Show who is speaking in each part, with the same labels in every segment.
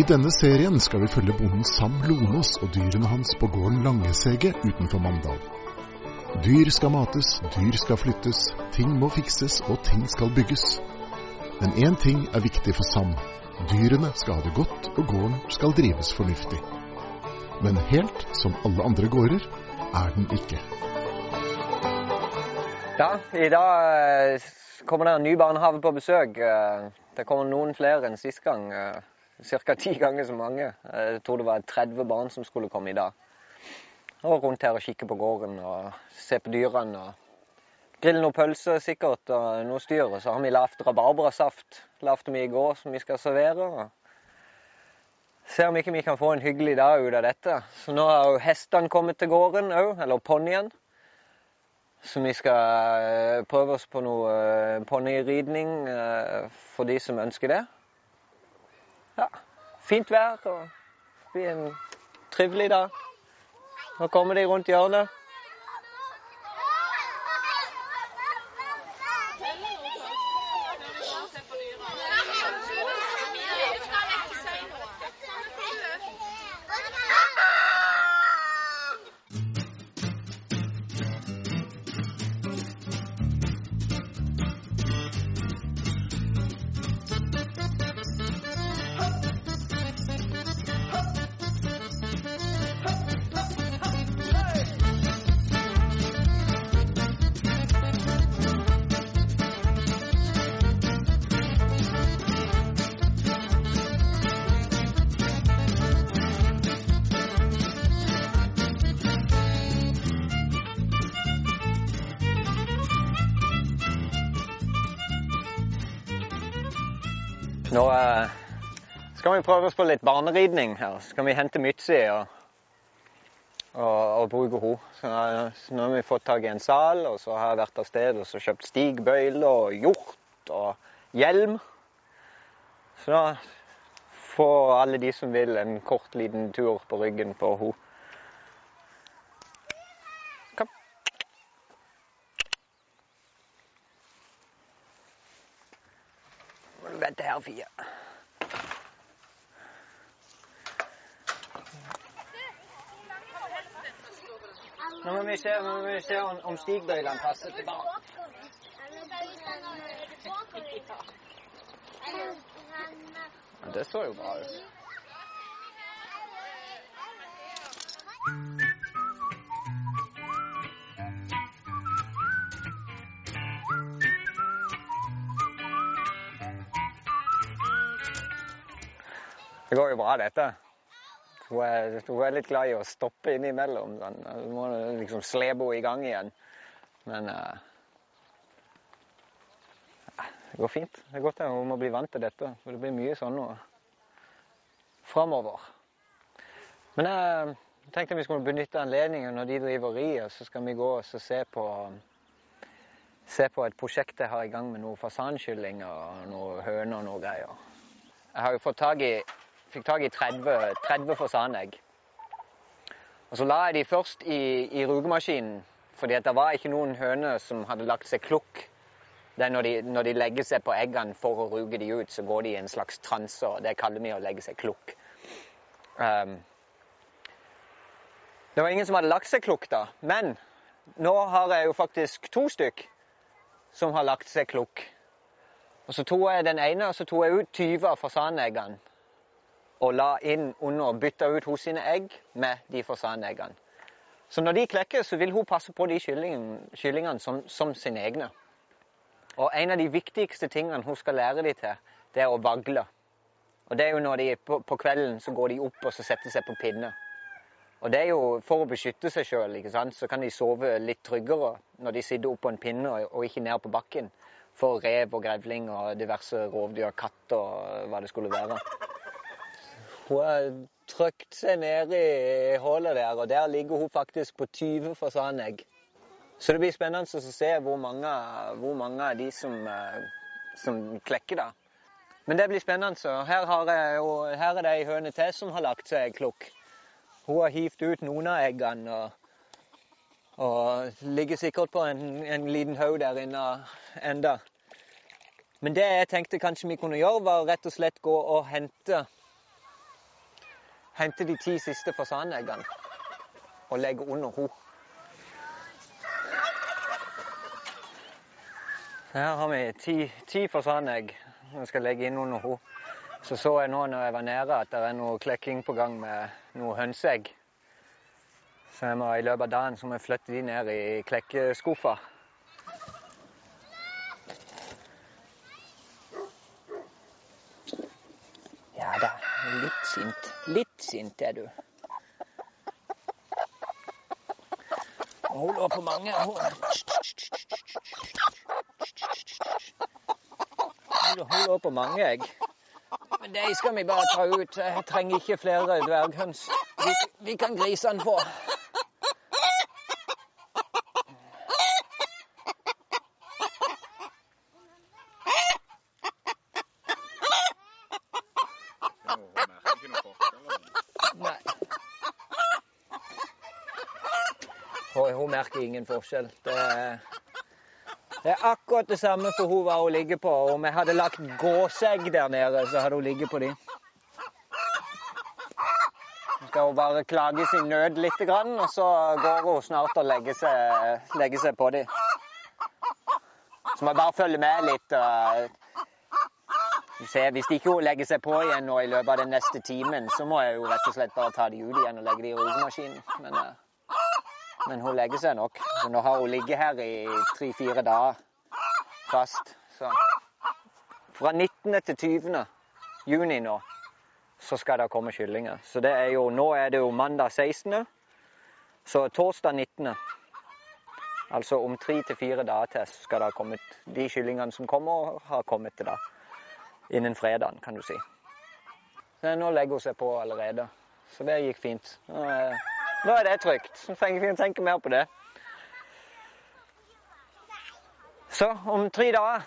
Speaker 1: I denne serien skal vi følge bonden Sam Lonås og dyrene hans på gården Langesege utenfor Mandal. Dyr skal mates, dyr skal flyttes, ting må fikses og ting skal bygges. Men én ting er viktig for Sam. Dyrene skal ha det godt, og gården skal drives fornuftig. Men helt som alle andre gårder er den ikke.
Speaker 2: Ja, i dag eh, kommer det en ny barnehage på besøk. Eh, Det kommer noen flere enn sist gang. Ca. ti ganger så mange. Jeg tror det var 30 barn som skulle komme i dag. Og rundt her og kikke på gården og se på dyrene. og Grille noen pølser sikkert og noe styr. Så har vi lagd rabarbrasaft. Lagde vi i går som vi skal servere. Se om ikke vi kan få en hyggelig dag ut av dette. Så nå har jo hestene kommet til gården òg, eller ponnien. Så vi skal eh, prøve oss på noe eh, ponniridning eh, for de som ønsker det. Ja, fint vær og det blir en trivelig dag. Nå kommer de rundt hjørnet. Nå eh, skal vi prøve oss på litt barneridning her. Så skal vi hente Mytzi og, og, og bruke henne. Så, nå har vi fått tak i en sal, og så har jeg vært av sted og så kjøpt stigbøyle og hjort og hjelm. Så da får alle de som vil, en kort, liten tur på ryggen på henne. Kom. Må du vente her, Fie. Nå må vi se, nå må vi se om, om stigbøylene passer til barn. Ja, det så jo bra ut. Det går jo bra, dette. Hun er, hun er litt glad i å stoppe innimellom. Sånn. Du må liksom slepe henne i gang igjen. Men uh, det går fint. Det er godt at hun må bli vant til dette. For det blir mye sånn nå framover. Men jeg tenkte vi skulle benytte anledningen når de driver rier, så skal vi gå og se på, se på et prosjekt jeg har i gang med noe fasankyllinger og noe høner og noe greier. Jeg har jo fått tak i fikk tak i 30, 30 fasanegg. Og så la jeg de først i, i rugemaskinen, fordi det var ikke noen høner som hadde lagt seg klukk. Det er når de, når de legger seg på eggene for å ruge de ut, så går de i en slags transe. og Det kaller vi å legge seg klukk. Um, det var ingen som hadde lagt seg klukk da, men nå har jeg jo faktisk to stykk som har lagt seg klukk. Og Så tok jeg den ene og så tok jeg ut 20 av fasaneggene og la inn under og bytte ut hos sine egg med de fasaneggene. Så når de klekker, så vil hun passe på de kyllingene, som, som sine egne. Og en av de viktigste tingene hun skal lære de til, det er å vagle. Og det er jo når de på, på kvelden så går de opp og så setter seg på pinne. Og det er jo for å beskytte seg sjøl, så kan de sove litt tryggere når de sitter oppå en pinne og, ikke ned på bakken. For rev og grevling og diverse rovdyr, katt og hva det skulle være. Hun har trykt seg ned i hullet der, og der ligger hun faktisk på 20 fasanegg. Så det blir spennende å se hvor mange, hvor mange av de som, eh, som klekker, da. Men det blir spennende. Her, jeg her er det ei høne til som har lagt seg klukk. Hun har hivd ut noen av eggene og, og ligger sikkert på en, en liten haug der inne enda. Men det jeg tenkte kanskje vi kunne gjøre, var rett og slett gå og hente hente de ti siste fasaneggene og legge under henne. Her har vi ti, ti fasanegg vi skal legge inn under henne. Så så jeg nå når jeg var nede at det er noe klekking på gang med noe hønseegg. Så jeg må, i løpet av dagen så må jeg flytte de ned i klekkeskuffa. Ja da, litt sint. Litt sint er du. Hun lå på mange Hun Hun- lå på mange egg. Men de skal vi bare ta ut. Jeg trenger ikke flere dverghøns. Vi, vi kan grisene få. Hun merker ingen forskjell. Det det er akkurat det samme for hun hva hun ligger på. Om jeg hadde lagt gåsegg der nede, så hadde hun ligget på de. Så skal hun bare klage sin nød litt, og så går hun snart og legger seg, legger seg på de. Så må jeg bare følge med litt. og se. Hvis ikke hun legger seg på igjen nå i løpet av den neste timen, så må jeg jo rett og slett bare ta de ut igjen og legge de i rugemaskinen. Men, eh, men hun legger seg nok. Så nå har hun ligget her i tre-fire dager fast. Så fra 19. til 20. juni nå så skal det komme kyllinger. Så det er jo, nå er det jo mandag 16. Så torsdag 19. Altså om tre til fire dager til så skal det ha kommet De kyllingene som kommer, har kommet til da. Innen fredagen, kan du si. Så nå legger hun seg på allerede. Så det gikk fint. Nå er, nå er det trygt. Så trenger vi ikke tenke mer på det. Så om tre dager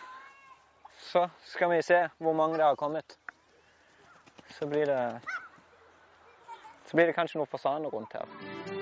Speaker 2: så skal vi se hvor mange det har kommet. Så blir det Så blir det kanskje noen fasaner rundt her.